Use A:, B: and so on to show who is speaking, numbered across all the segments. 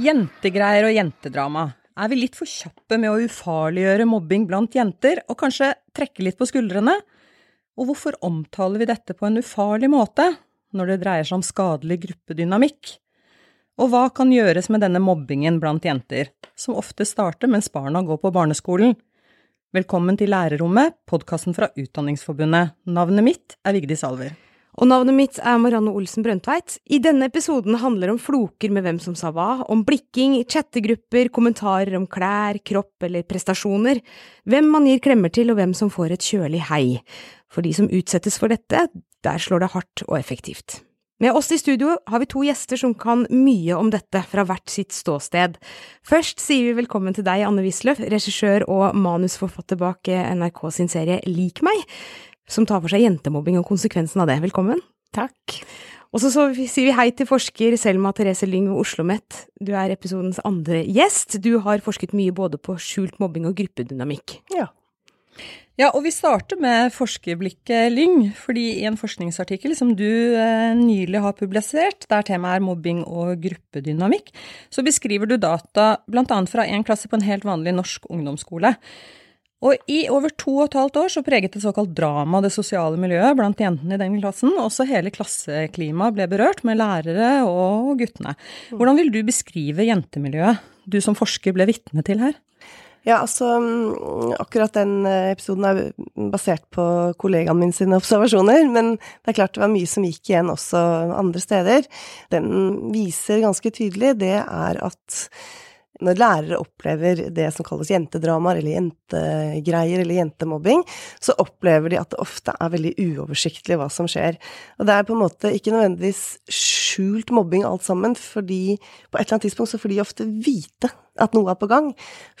A: Jentegreier og jentedrama. Er vi litt for kjappe med å ufarliggjøre mobbing blant jenter, og kanskje trekke litt på skuldrene? Og hvorfor omtaler vi dette på en ufarlig måte, når det dreier seg om skadelig gruppedynamikk? Og hva kan gjøres med denne mobbingen blant jenter, som ofte starter mens barna går på barneskolen? Velkommen til Lærerrommet, podkasten fra Utdanningsforbundet. Navnet mitt er Vigdis Alver.
B: Og navnet mitt er Marianne Olsen Brøndtveit. I denne episoden handler det om floker med hvem som sa hva, om blikking, chattegrupper, kommentarer om klær, kropp eller prestasjoner, hvem man gir klemmer til og hvem som får et kjølig hei. For de som utsettes for dette, der slår det hardt og effektivt. Med oss i studio har vi to gjester som kan mye om dette fra hvert sitt ståsted. Først sier vi velkommen til deg, Anne Wisløff, regissør og manusforfatter bak NRK sin serie Lik meg som tar for seg jentemobbing og konsekvensen av det. Velkommen.
C: Takk.
B: Og så, så sier vi hei til forsker Selma Therese Lyng ved OsloMet. Du er episodens andre gjest. Du har forsket mye både på skjult mobbing og gruppedynamikk.
A: Ja. Ja, og vi starter med forskerblikket Lyng, fordi i en forskningsartikkel som du eh, nylig har publisert, der temaet er mobbing og gruppedynamikk, så beskriver du data bl.a. fra en klasse på en helt vanlig norsk ungdomsskole. Og i over to og et halvt år så preget et såkalt drama det sosiale miljøet blant jentene i den klassen. Også hele klasseklimaet ble berørt, med lærere og guttene. Hvordan vil du beskrive jentemiljøet du som forsker ble vitne til her?
C: Ja, altså akkurat den eh, episoden er basert på kollegaen min sine observasjoner, men det er klart det var mye som gikk igjen også andre steder. Den viser ganske tydelig det er at når lærere opplever det som kalles jentedramaer eller jentegreier eller jentemobbing, så opplever de at det ofte er veldig uoversiktlig hva som skjer. Og det er på en måte ikke nødvendigvis skjult mobbing alt sammen, fordi på et eller annet tidspunkt så får de ofte vite at noe er på gang.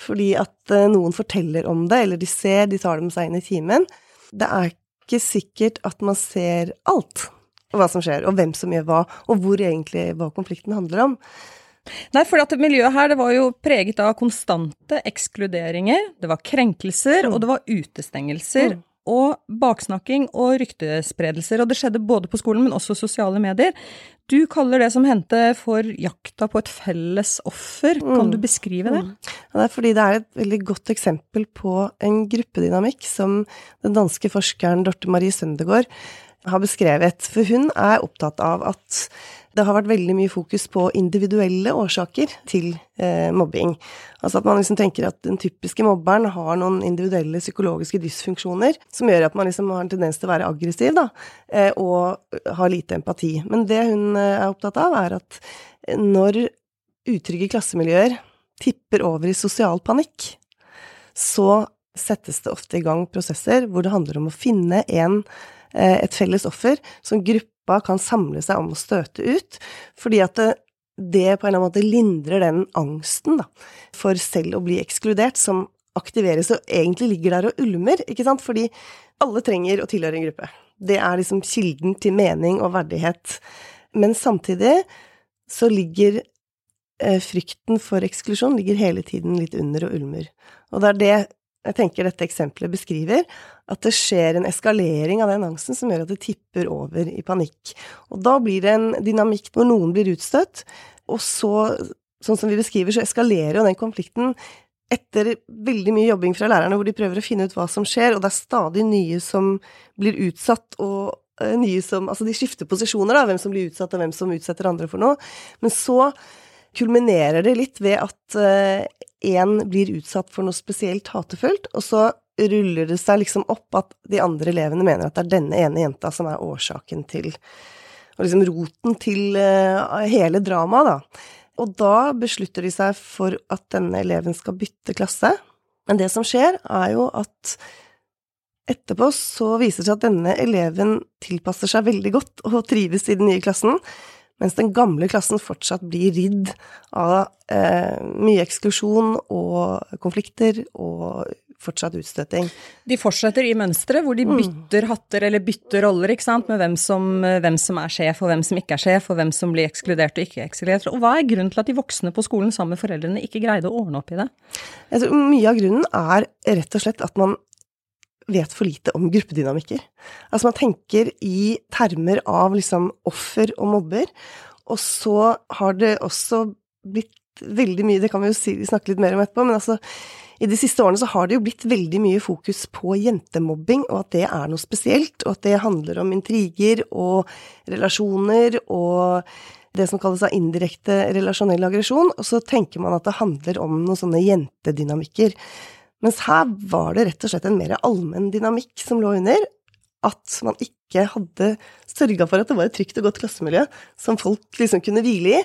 C: Fordi at eh, noen forteller om det, eller de ser, de tar det med seg inn i timen. Det er ikke sikkert at man ser alt hva som skjer, og hvem som gjør hva, og hvor egentlig hva konflikten handler om.
A: Nei, for at miljøet her det var jo preget av konstante ekskluderinger, det var krenkelser, mm. og det var utestengelser. Mm. Og baksnakking og ryktespredelser. Og det skjedde både på skolen, men også sosiale medier. Du kaller det som hendte for jakta på et felles offer. Kan mm. du beskrive det?
C: Mm. Ja, det er fordi det er et veldig godt eksempel på en gruppedynamikk som den danske forskeren Dorte Marie Søndegård har beskrevet. For hun er opptatt av at det har vært veldig mye fokus på individuelle årsaker til eh, mobbing. Altså at man liksom tenker at den typiske mobberen har noen individuelle psykologiske dysfunksjoner som gjør at man liksom har en tendens til å være aggressiv, da, eh, og har lite empati. Men det hun eh, er opptatt av, er at når utrygge klassemiljøer tipper over i sosial panikk, så settes det ofte i gang prosesser hvor det handler om å finne en, et felles offer som gruppa kan samle seg om å støte ut, fordi at det, det på en eller annen måte lindrer den angsten da, for selv å bli ekskludert, som aktiveres og egentlig ligger der og ulmer, ikke sant, fordi alle trenger å tilhøre en gruppe. Det er liksom kilden til mening og verdighet. Men samtidig så ligger eh, frykten for eksklusjon ligger hele tiden litt under og ulmer. Og det er det jeg tenker dette eksempelet beskriver, at det skjer en eskalering av den angsten som gjør at det tipper over i panikk. Og da blir det en dynamikk hvor noen blir utstøtt, og så, sånn som vi beskriver, så eskalerer jo den konflikten etter veldig mye jobbing fra lærerne, hvor de prøver å finne ut hva som skjer, og det er stadig nye som blir utsatt, og uh, nye som Altså, de skifter posisjoner, da, hvem som blir utsatt, og hvem som utsetter andre for noe. Men så kulminerer det litt ved at én uh, blir utsatt for noe spesielt hatefullt, og så ruller det seg liksom opp at de andre elevene mener at det er denne ene jenta som er årsaken til Og liksom roten til uh, hele dramaet, da. Og da beslutter de seg for at denne eleven skal bytte klasse. Men det som skjer, er jo at etterpå så viser det seg at denne eleven tilpasser seg veldig godt og trives i den nye klassen, mens den gamle klassen fortsatt blir ridd av eh, mye eksklusjon og konflikter og fortsatt utstøting.
A: De fortsetter i mønsteret hvor de mm. bytter hatter eller bytter roller, ikke sant, med hvem som, hvem som, er sjef og hvem som ikke er sjef, og hvem som blir ekskludert og ikke ekskludert. Og hva er grunnen til at de voksne på skolen sammen med foreldrene ikke greide å ordne opp i det?
C: Altså, mye av grunnen er rett og slett at man vet for lite om gruppedynamikker. Altså man tenker i termer av liksom offer og mobber, og så har det også blitt veldig mye, det kan vi jo snakke litt mer om etterpå, men altså i de siste årene så har det jo blitt veldig mye fokus på jentemobbing, og at det er noe spesielt, og at det handler om intriger og relasjoner og det som kalles av indirekte relasjonell aggresjon, og så tenker man at det handler om noen sånne jentedynamikker. Mens her var det rett og slett en mer allmenn dynamikk som lå under, at man ikke hadde sørga for at det var et trygt og godt klassemiljø som folk liksom kunne hvile i.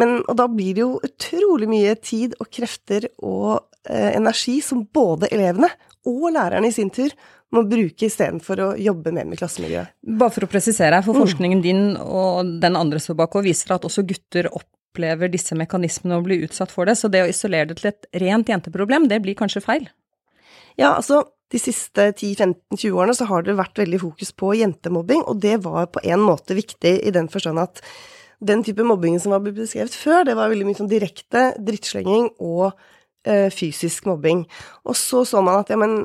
C: Men, og da blir det jo utrolig mye tid og krefter og Eh, energi som både elevene og lærerne i sin tur må bruke istedenfor å jobbe mer med klassemiljøet.
A: Bare for å presisere, for mm. forskningen din og den andre står bak og viser at også gutter opplever disse mekanismene og blir utsatt for det, så det å isolere det til et rent jenteproblem, det blir kanskje feil?
C: Ja, altså de siste 10-15-20 årene så har det vært veldig fokus på jentemobbing, og det var på en måte viktig i den forstand at den type mobbing som var beskrevet før, det var veldig mye sånn direkte drittslenging og Eh, fysisk mobbing. Og så så man at ja, men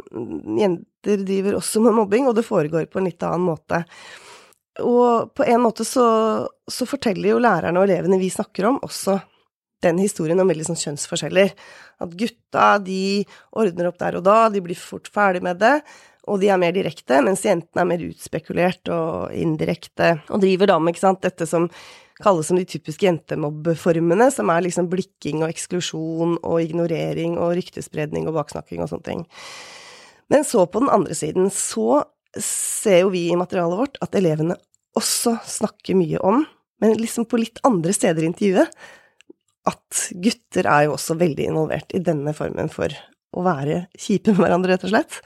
C: jenter driver også med mobbing, og det foregår på en litt annen måte. Og på en måte så, så forteller jo lærerne og elevene vi snakker om, også den historien om veldig sånn kjønnsforskjeller. At gutta, de ordner opp der og da, de blir fort ferdig med det, og de er mer direkte, mens jentene er mer utspekulert og indirekte, og driver da med, ikke sant, dette som kalles som de typiske jentemobbeformene, som er liksom blikking og eksklusjon og ignorering og ryktespredning og baksnakking og sånne ting. Men så på den andre siden så ser jo vi i materialet vårt at elevene også snakker mye om, men liksom på litt andre steder i intervjuet, at gutter er jo også veldig involvert i denne formen for å være kjipe med hverandre, rett og slett.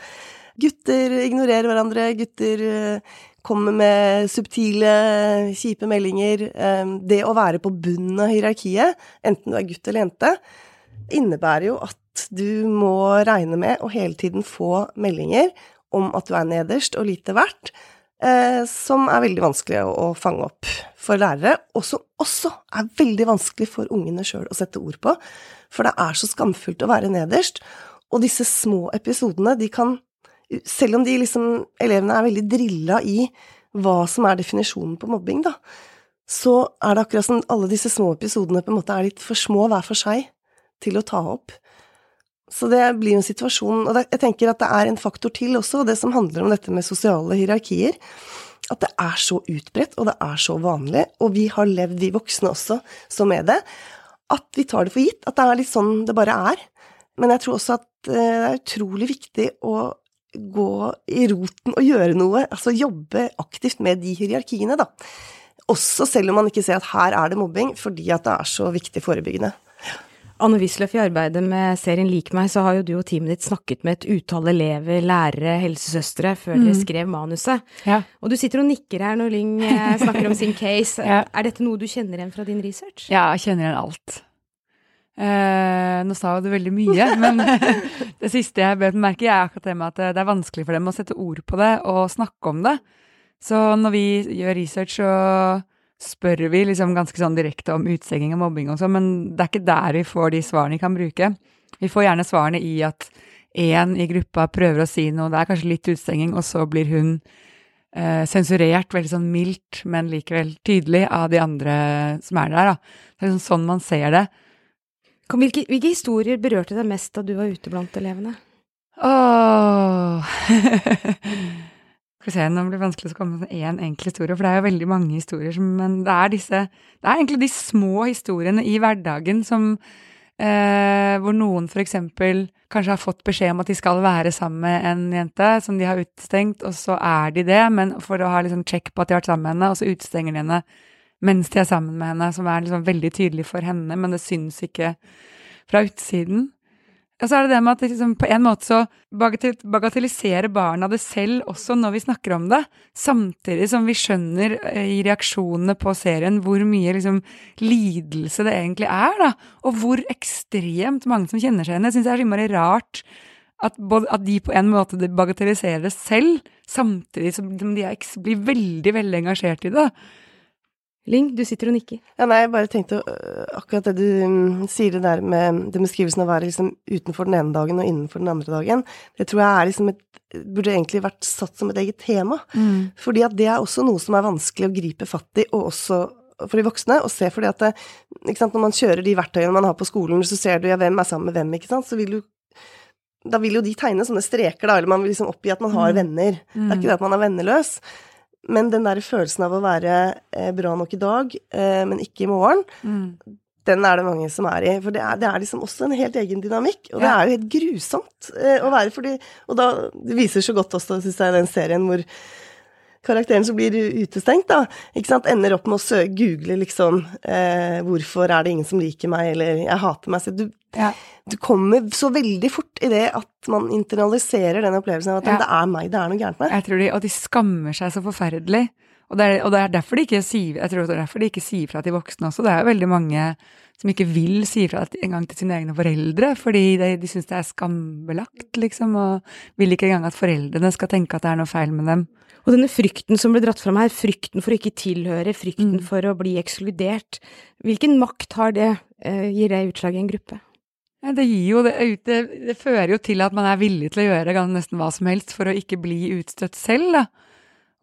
C: Gutter ignorerer hverandre, gutter eh, kommer med subtile, kjipe meldinger. Det å være på bunnen av hierarkiet, enten du er gutt eller jente, innebærer jo at du må regne med å hele tiden få meldinger om at du er nederst og lite verdt, eh, som er veldig vanskelig å, fange opp for lærere, og som også er veldig vanskelig for ungene sjøl å sette ord på, for det er så skamfullt å være nederst. Og disse små episodene, de kan selv om de liksom, elevene er veldig drilla i hva som er definisjonen på mobbing, da, så er det akkurat som alle disse små episodene på en måte er litt for små hver for seg til å ta opp. Så det blir en situasjon Og jeg tenker at det er en faktor til også, det som handler om dette med sosiale hierarkier. At det er så utbredt, og det er så vanlig, og vi har levd, vi voksne også, så med det, at vi tar det for gitt. At det er litt sånn det bare er. Men jeg tror også at eh, det er utrolig viktig å gå i roten og gjøre noe, altså jobbe aktivt med de hierarkiene, da. Også selv om man ikke ser at her er det mobbing, fordi at det er så viktig forebyggende.
B: Anne Wisløff, i arbeidet med serien Lik meg, så har jo du og teamet ditt snakket med et utall elever, lærere, helsesøstre før mm. dere skrev manuset. Ja. Og du sitter og nikker her når Lyng eh, snakker om sin case. ja. Er dette noe du kjenner igjen fra din research?
D: Ja, jeg kjenner igjen alt. Eh, nå sa jo du veldig mye, men det siste jeg bet merke er akkurat det med at det er vanskelig for dem å sette ord på det og snakke om det. Så når vi gjør research, så spør vi liksom ganske sånn direkte om utstenging og mobbing og sånn, men det er ikke der vi får de svarene vi kan bruke. Vi får gjerne svarene i at én i gruppa prøver å si noe, det er kanskje litt utstenging, og så blir hun eh, sensurert, veldig sånn mildt, men likevel tydelig, av de andre som er der. Da. Det er liksom sånn man ser det.
B: Hvilke, hvilke, historier berørte deg mest da du var ute blant elevene?
D: Åh Skal vi se, nå blir det vanskelig å komme med én enkel historie, for det er jo veldig mange historier, men det er disse Det er egentlig de små historiene i hverdagen som eh, Hvor noen eksempel kanskje har fått beskjed om at de skal være sammen med en jente som de har utestengt, og så er de det, men for å ha liksom check på at de har vært sammen med henne, og så utestenger de henne mens de er sammen med henne, som er liksom veldig tydelig for henne, men det syns ikke fra utsiden. Og så er det det med at liksom, på en måte så bagatelliserer barna det selv også når vi snakker om det, samtidig som vi skjønner eh, i reaksjonene på serien hvor mye liksom, lidelse det egentlig er, da, og hvor ekstremt mange som kjenner seg igjen. Jeg syns det er så innmari rart at, at, de på en måte bagatelliserer det selv, samtidig som de blir veldig, veldig engasjert i det.
B: Ling, du sitter og nikker.
C: Ja, nei, jeg bare tenkte uh, akkurat det du um, sier det der med den beskrivelsen av å være liksom utenfor den ene dagen og innenfor den andre dagen, det tror jeg er liksom et Burde egentlig vært satt som et eget tema. Mm. Fordi at det er også noe som er vanskelig å gripe fatt i, og også for de voksne og se, fordi at det, sant, når man kjører de verktøyene man har på skolen, så ser du ja, hvem er sammen med hvem, ikke sant, så vil du da vil jo de tegne sånne streker, da, eller man vil liksom oppgi at man har
D: Mm.
C: venner. Det er ikke det at man er venneløs, men den der følelsen av å være eh, bra nok i dag, eh, men ikke i morgen,
D: Mm.
C: den er det mange som er i. For det er, det er liksom også en helt egen dynamikk, og det er jo helt grusomt eh, å være fordi Og da det viser så godt også, syns jeg, den serien hvor karakteren som blir utestengt, da, ikke sant, ender opp med å google liksom eh, 'Hvorfor er det ingen som liker meg?' eller 'Jeg hater meg Så Du,
D: Ja.
C: du kommer så veldig fort i det at man internaliserer den opplevelsen av at
D: Ja.
C: det er meg det er noe gærent med.
D: Jeg tror de, Og de skammer seg så forferdelig. Og det, er, og det er derfor de ikke sier jeg tror det er derfor de ikke sier fra til voksne også. Det er jo veldig mange som ikke vil si fra engang til sine egne foreldre, fordi de, de syns det er skambelagt, liksom, og vil ikke engang at foreldrene skal tenke at det er noe feil med dem.
B: Og denne frykten som ble dratt fram her, frykten for å ikke tilhøre, frykten
D: Mm.
B: for å bli ekskludert, hvilken makt har det, eh, gir det utslag i en gruppe?
D: Det jo det, det, det fører jo til at man er villig til å gjøre nesten hva som helst for å ikke bli utstøtt selv, da.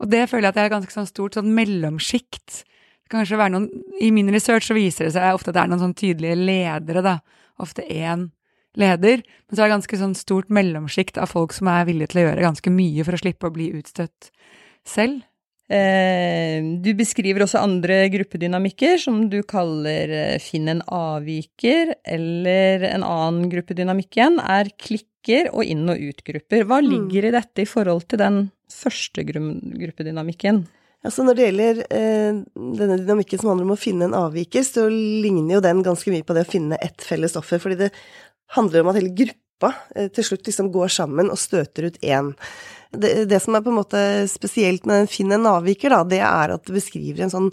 D: Og det føler jeg at det er ganske sånn stort sånn mellomsjikt. Kanskje være noen I min research så viser det seg ofte at det er noen sånn tydelige ledere, da. Ofte én leder. Men så er det ganske sånn stort mellomsjikt av folk som er villige til å gjøre ganske mye for å slippe å bli utstøtt selv.
A: Eh, du beskriver også andre gruppedynamikker, som du kaller eh, finn en avviker, eller en annen gruppedynamikk igjen, er klikker og inn- og utgrupper. Hva ligger i dette i forhold til den første gruppedynamikken?
C: Altså Når det gjelder eh, denne dynamikken som handler om å finne en avviker, så ligner jo den ganske mye på det å finne ett felles offer, fordi det handler om at hele gruppa eh, til slutt liksom går sammen og støter ut én. Det, det som er på en måte spesielt med Finn en avviker, da, det er at det beskriver en sånn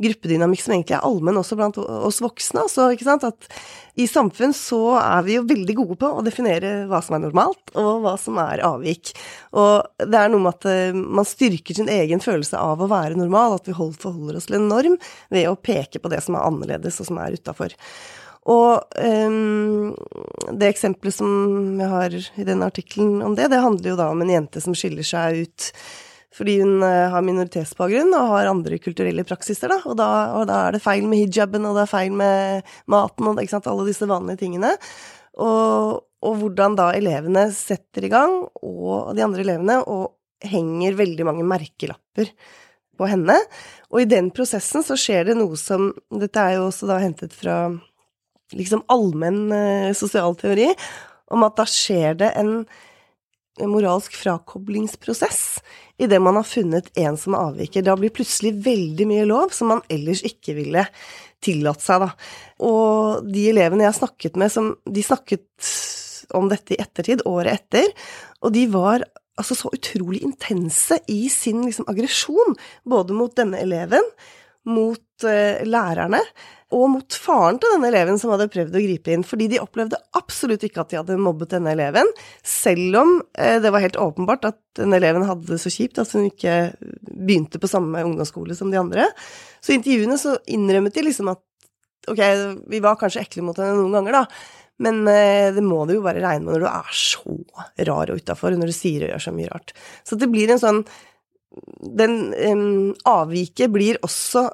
C: gruppedynamikk som egentlig er allmenn også blant oss voksne. Altså, ikke sant? At i samfunn så er vi jo veldig gode på å definere hva som er normalt, og hva som er avvik. Og det er noe med at eh, man styrker sin egen følelse av å være normal, at vi forholder oss til en norm ved å peke på det som er annerledes, og som er utafor. Og um, det eksempelet som jeg har i denne artikkelen om det, det handler jo da om en jente som skiller seg ut fordi hun eh, har minoritetsbakgrunn og har andre kulturelle praksiser, da. Og, da. og da er det feil med hijaben, og det er feil med maten, og sant, alle disse vanlige tingene. Og, og hvordan da elevene setter i gang, og de andre elevene, og henger veldig mange merkelapper på henne. Og i den prosessen så skjer det noe som Dette er jo også da hentet fra liksom allmenn eh, sosialteori, om at da skjer det en moralsk frakoblingsprosess idet man har funnet en som avviker. Da blir plutselig veldig mye lov som man ellers ikke ville tillatt seg, da. Og de elevene jeg snakket med, som, de snakket om dette i ettertid, året etter, og de var altså så utrolig intense i sin liksom, aggresjon, både mot denne eleven, mot uh, lærerne, og mot faren til denne eleven som hadde prøvd å gripe inn, fordi de opplevde absolutt ikke at de hadde mobbet denne eleven, selv om eh, det var helt åpenbart at denne eleven hadde det så kjipt at hun ikke begynte på samme ungdomsskole som de andre. Så i intervjuene så innrømmet de liksom at ok, vi var kanskje ekle mot henne noen ganger, da, men eh, det må du jo bare regne med når du er så rar og utafor, når du sier og gjør så mye rart. Så det blir en sånn Den um, avviket blir også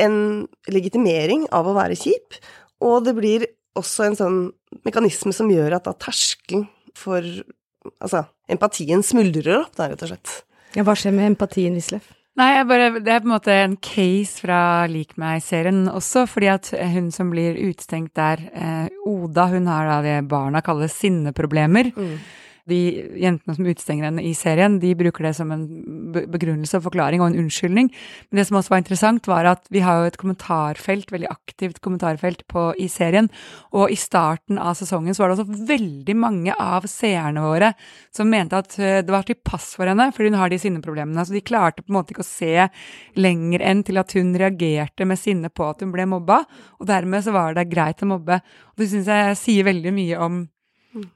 C: en legitimering av å være kjip, og det blir også en sånn mekanisme som gjør at da terskelen for Altså, empatien smuldrer opp, da, rett og slett.
B: Ja, hva skjer med empatien, Wisløff?
D: Nei, jeg bare, det er på en måte en case fra Lik meg-serien også, fordi at hun som blir utestengt der, eh, Oda, hun har da det barna kaller sinneproblemer. De jentene som utestenger henne i serien, de bruker det som en begrunnelse og forklaring og en unnskyldning. Men det som også var interessant, var at vi har jo et kommentarfelt, veldig aktivt kommentarfelt på, i serien, og i starten av sesongen så var det også veldig mange av seerne våre som mente at eh, det var til pass for henne, fordi hun har de sinneproblemene. Så de klarte på en måte ikke å se lenger enn til at hun reagerte med sinne på at hun ble mobba, og dermed så var det greit å mobbe. Og det syns jeg sier veldig mye om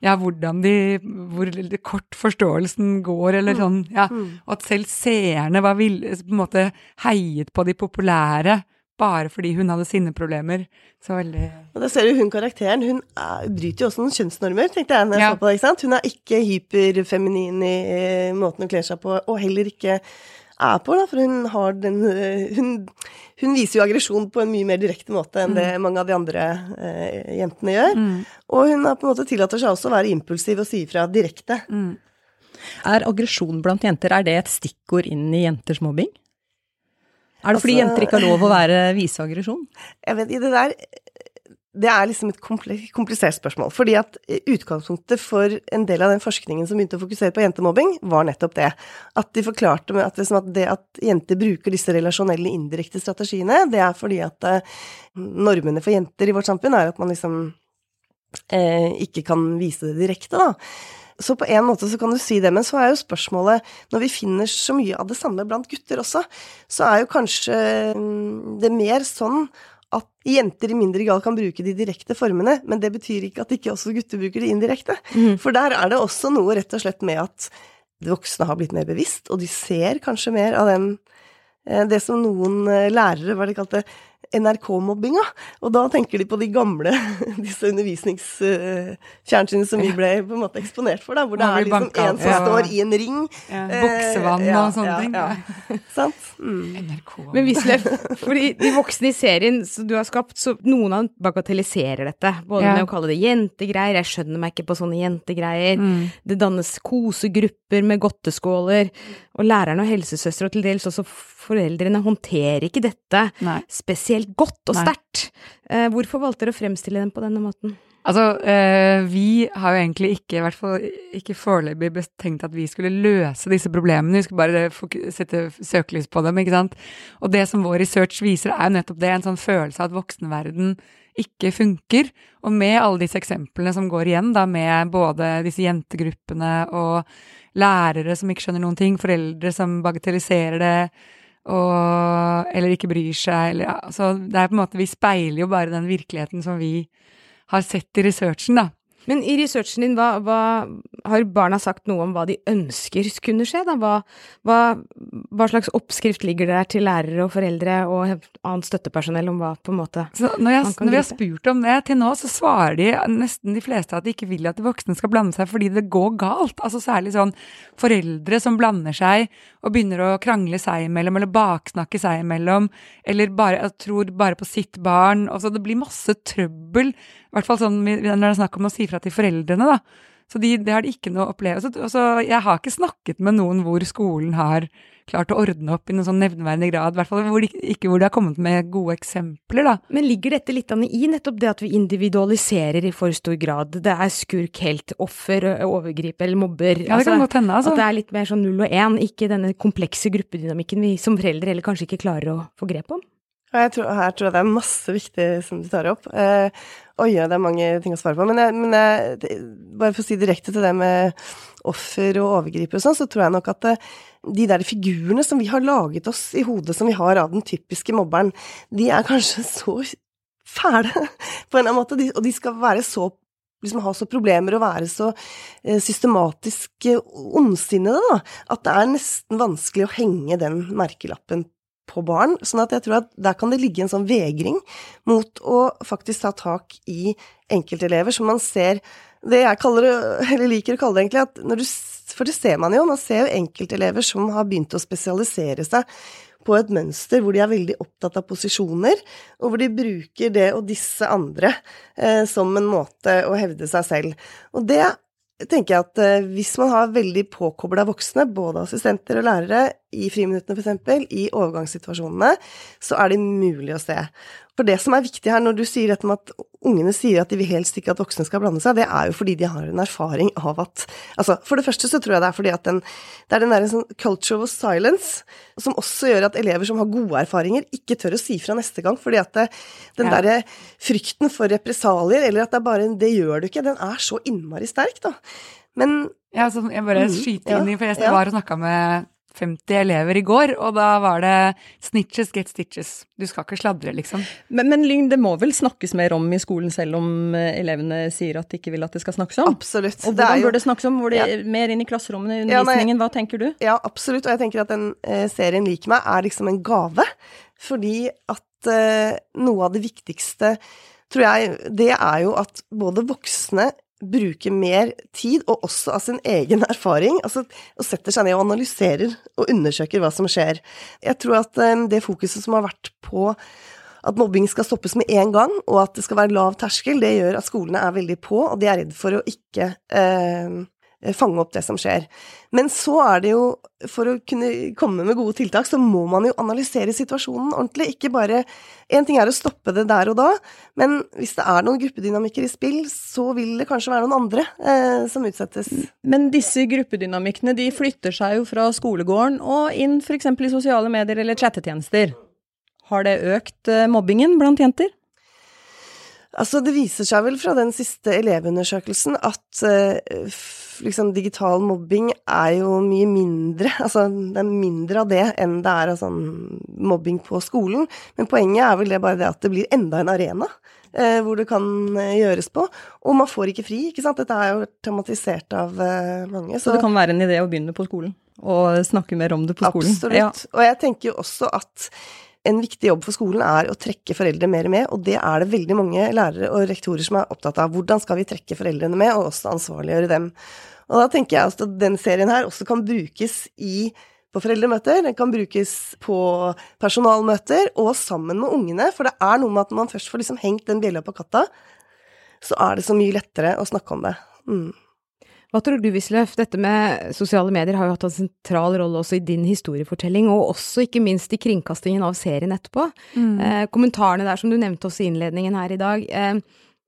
D: ja, hvordan de Hvor kort forståelsen går, eller sånn. Ja, og at selv seerne var vill, på en måte heiet på de populære bare fordi hun hadde sinneproblemer. Så veldig
C: Og da ser du hun karakteren, hun er, bryter jo også noen kjønnsnormer, tenkte jeg når jeg
D: Ja.
C: så på det, ikke sant. Hun er ikke hyperfeminin i måten hun kler seg på, og heller ikke er på, da, for hun har den eh, Hun, hun viser jo aggresjon på en mye mer direkte måte enn det mange av de andre eh, jentene gjør.
D: Mm.
C: Og hun har på en måte tillater seg også å være impulsiv og si ifra direkte.
D: Mm.
A: Er aggresjon blant jenter, er det et stikkord inn i jenters mobbing? Er det fordi
C: Altså-
A: jenter ikke har lov å være vise aggresjon?
C: Jeg vet I det der Det er liksom et komplisert spørsmål. Fordi at utgangspunktet for en del av den forskningen som begynte å fokusere på jentemobbing, var nettopp det. At de forklarte liksom at det at jenter bruker disse relasjonelle indirekte strategiene, det er fordi at eh, normene for jenter i vårt samfunn er at man liksom eh, ikke kan vise det direkte, da. Så på en måte så kan du si det, men så er jo spørsmålet, når vi finner så mye av det samme blant gutter også, så er jo kanskje mm, det mer sånn at jenter i mindre grad kan bruke de direkte formene, men det betyr ikke at ikke også gutter bruker de indirekte. For der er det også noe rett og slett med at de voksne har blitt mer bevisst, og de ser kanskje mer av den eh, det som noen eh, lærere, hva de kalte NRK-mobbinga. Og da tenker de på de gamle, disse undervisningsfjernsynene som vi ble på en måte eksponert for, da, hvor det er liksom en som
D: ja.
C: står i en ring.
D: Ja,
C: eh,
D: boksevann
C: ja,
D: og sånne
C: ja,
D: ting.
C: ja. Sant? Mm.
D: NRK.
B: Men Wisløff, fordi de voksne i serien som du har skapt, så noen av dem bagatelliserer dette. Både
D: Ja.
B: med å kalle det jentegreier, jeg skjønner meg ikke på sånne jentegreier.
D: Mm.
B: Det dannes kosegrupper med godteskåler, og lærerne og helsesøstre og til dels også foreldrene håndterer ikke dette
D: Nei.
B: spesielt godt og sterkt. Eh, hvorfor valgte dere å fremstille dem på denne måten?
D: Altså, eh, vi har jo egentlig ikke, i hvert fall ikke foreløpig tenkt at vi skulle løse disse problemene, vi skulle bare fok- sette søkelys på dem, ikke sant. Og det som vår research viser, er jo nettopp det, en sånn følelse av at voksenverden ikke funker. Og med alle disse eksemplene som går igjen, da, med både disse jentegruppene og lærere som ikke skjønner noen ting, foreldre som bagatelliserer det, og, eller ikke bryr seg, eller ja, så det er på en måte, vi speiler jo bare den virkeligheten som vi har sett i researchen, da.
B: Men i researchen din, hva, hva, har barna sagt noe om hva de ønsker kunne skje? Da? Hva, hva, hva slags oppskrift ligger der til lærere og foreldre og annet støttepersonell om hva på en måte
D: Så når, jeg, når vi har spurt om det til nå, så svarer de nesten de fleste at de ikke vil at de voksne skal blande seg fordi det går galt. Altså særlig sånn foreldre som blander seg og begynner å krangle seg imellom, eller baksnakke seg imellom, eller bare tror bare på sitt barn. Altså det blir masse trøbbel, i hvert fall sånn når det er snakk om å si fra til foreldrene, da. Så de, det har de ikke noe opplevelse. Altså, jeg har ikke snakket med noen hvor skolen har klart å ordne opp i noen sånn nevneverdig grad, i hvert fall hvor de, ikke hvor de har kommet med gode eksempler, da.
B: Men ligger dette litt i nettopp det at vi individualiserer i for stor grad? Det er skurk, helt, offer, overgriper eller mobber.
D: Ja, det kan godt hende, altså.
B: At det er litt mer sånn null og én, ikke denne komplekse gruppedynamikken vi som foreldre eller kanskje ikke klarer å få grep om?
C: Jeg tror, her tror jeg det er masse viktig som du tar opp. Eh, oi, ja, det er mange ting å svare på. Men, jeg, men jeg, bare for å si direkte til det med offer og overgriper og sånn, så tror jeg nok at eh, de der figurene som vi har laget oss i hodet, som vi har av den typiske mobberen, de er kanskje så fæle på en eller annen måte, og de skal være så liksom ha så problemer og være så eh, systematisk eh, ondsinnede, da, at det er nesten vanskelig å henge den merkelappen på barn. Sånn at jeg tror at der kan det ligge en sånn vegring mot å faktisk ta tak i enkeltelever som man ser Det jeg kaller eller liker å kalle det egentlig, at når du For det ser man jo. Man ser jo enkeltelever som har begynt å spesialisere seg på et mønster hvor de er veldig opptatt av posisjoner, og hvor de bruker det og disse andre eh, som en måte å hevde seg selv. Og det tenker jeg at eh, hvis man har veldig påkobla voksne, både assistenter og lærere, i friminuttene f.eks., i overgangssituasjonene, så er det mulig å se. For det som er viktig her, når du sier dette med at ungene sier at de vil helst ikke at voksne skal blande seg, det er jo fordi de har en erfaring av at Altså, for det første så tror jeg det er fordi at den Det er den derre sånn culture of silence som også gjør at elever som har gode erfaringer, ikke tør å si fra neste gang, fordi at det, den
D: Ja.
C: derre frykten for represalier, eller at det er bare en Det gjør du ikke, den er så innmari sterk, da. Men
D: Ja, jeg bare
C: Mm,
D: skyter inn i, for jeg var og snakka med 50 elever i går, og da var det 'snitches get stitches'. Du skal ikke sladre, liksom.
A: Men, men Lyng, det må vel snakkes mer om i skolen, selv om eh, elevene sier at de ikke vil at det skal snakkes om?
C: absolutt.
A: Og
C: Det er
A: hvordan
C: jo-
A: bør det snakkes om? Hvor det,
C: Ja.
A: Mer inn i klasserommene, i
C: Ja, nei.
A: undervisningen, hva tenker du?
C: Ja, absolutt. Og jeg tenker at den eh, serien Lik meg er liksom en gave. Fordi at eh, noe av det viktigste, tror jeg, det er jo at både voksne bruker mer tid, og også av sin egen erfaring, altså, og setter seg ned og analyserer og undersøker hva som skjer. Jeg tror at um, det fokuset som har vært på at mobbing skal stoppes med en gang, og at det skal være lav terskel, det gjør at skolene er veldig på, og de er redd for å ikke eh, fange opp det som skjer. Men så er det jo, for å kunne komme med gode tiltak, så må man jo analysere situasjonen ordentlig. Ikke bare Én ting er å stoppe det der og da, men hvis det er noen gruppedynamikker i spill, så vil det kanskje være noen andre eh, som utsettes.
A: Men disse gruppedynamikkene de flytter seg jo fra skolegården og inn f.eks. i sosiale medier eller chattetjenester. Har det økt eh, mobbingen blant jenter?
C: Altså, det viser seg vel fra den siste elevundersøkelsen at uh, liksom digital mobbing er jo mye mindre Altså, det er mindre av det enn det er av sånn mobbing på skolen. Men poenget er vel det bare det at det blir enda en arena uh, hvor det kan uh, gjøres på. Og man får ikke fri, ikke sant. Dette er jo tematisert av mange.
A: Så, så, det kan være en idé å begynne på skolen? Og snakke mer om det på skolen?
C: Absolutt. Ja. Og jeg tenker jo også at en viktig jobb for skolen er å trekke foreldre mer med, og det er det veldig mange lærere og rektorer som er opptatt av. Hvordan skal vi trekke foreldrene med, og også ansvarliggjøre dem. Og da tenker jeg at den serien her også kan brukes i på foreldremøter, den kan brukes på personalmøter og sammen med ungene, for det er noe med at når man først får liksom hengt den bjella på katta, så er det så mye lettere å snakke om det. Mm.
B: Hva tror du, Wisløff? Dette med sosiale medier har jo hatt en sentral rolle også i din historiefortelling, og også ikke minst i kringkastingen av serien etterpå. Mm. Eh, kommentarene der som du nevnte også i innledningen her i dag. Eh,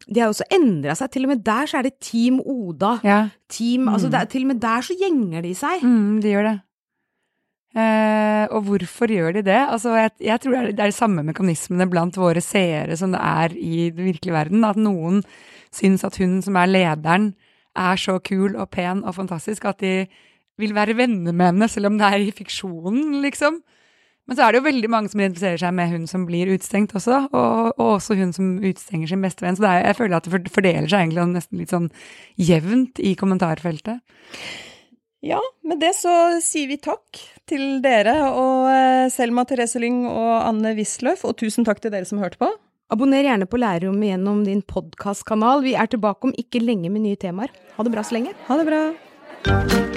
B: de har også endra seg. Til og med der så er det Team Oda. Ja. Team, altså mm. altså der, til og med der så gjenger de seg.
D: Mm, de gjør det. Eh, og hvorfor gjør de det? Altså, jeg, jeg tror det er, det er de samme mekanismene blant våre seere som det er i den virkelige verden. At noen syns at hun som er lederen, er så kul og pen og fantastisk at de vil være venner med henne, selv om det er i fiksjonen, liksom. Men så er det jo veldig mange som identifiserer seg med hun som blir utstengt også, og, og også hun som utstenger sin beste venn. Så er, jeg føler at det fordeler seg egentlig nesten litt sånn jevnt i kommentarfeltet.
A: Ja, med det så sier vi takk til dere og eh, Selma Therese Lyng og Anne Wisløff, og tusen takk til dere som hørte på.
B: Abonner gjerne på Lærerrommet gjennom din podkastkanal. Vi er tilbake om ikke lenge med nye temaer. Ha det bra så lenge.
A: Ha det bra.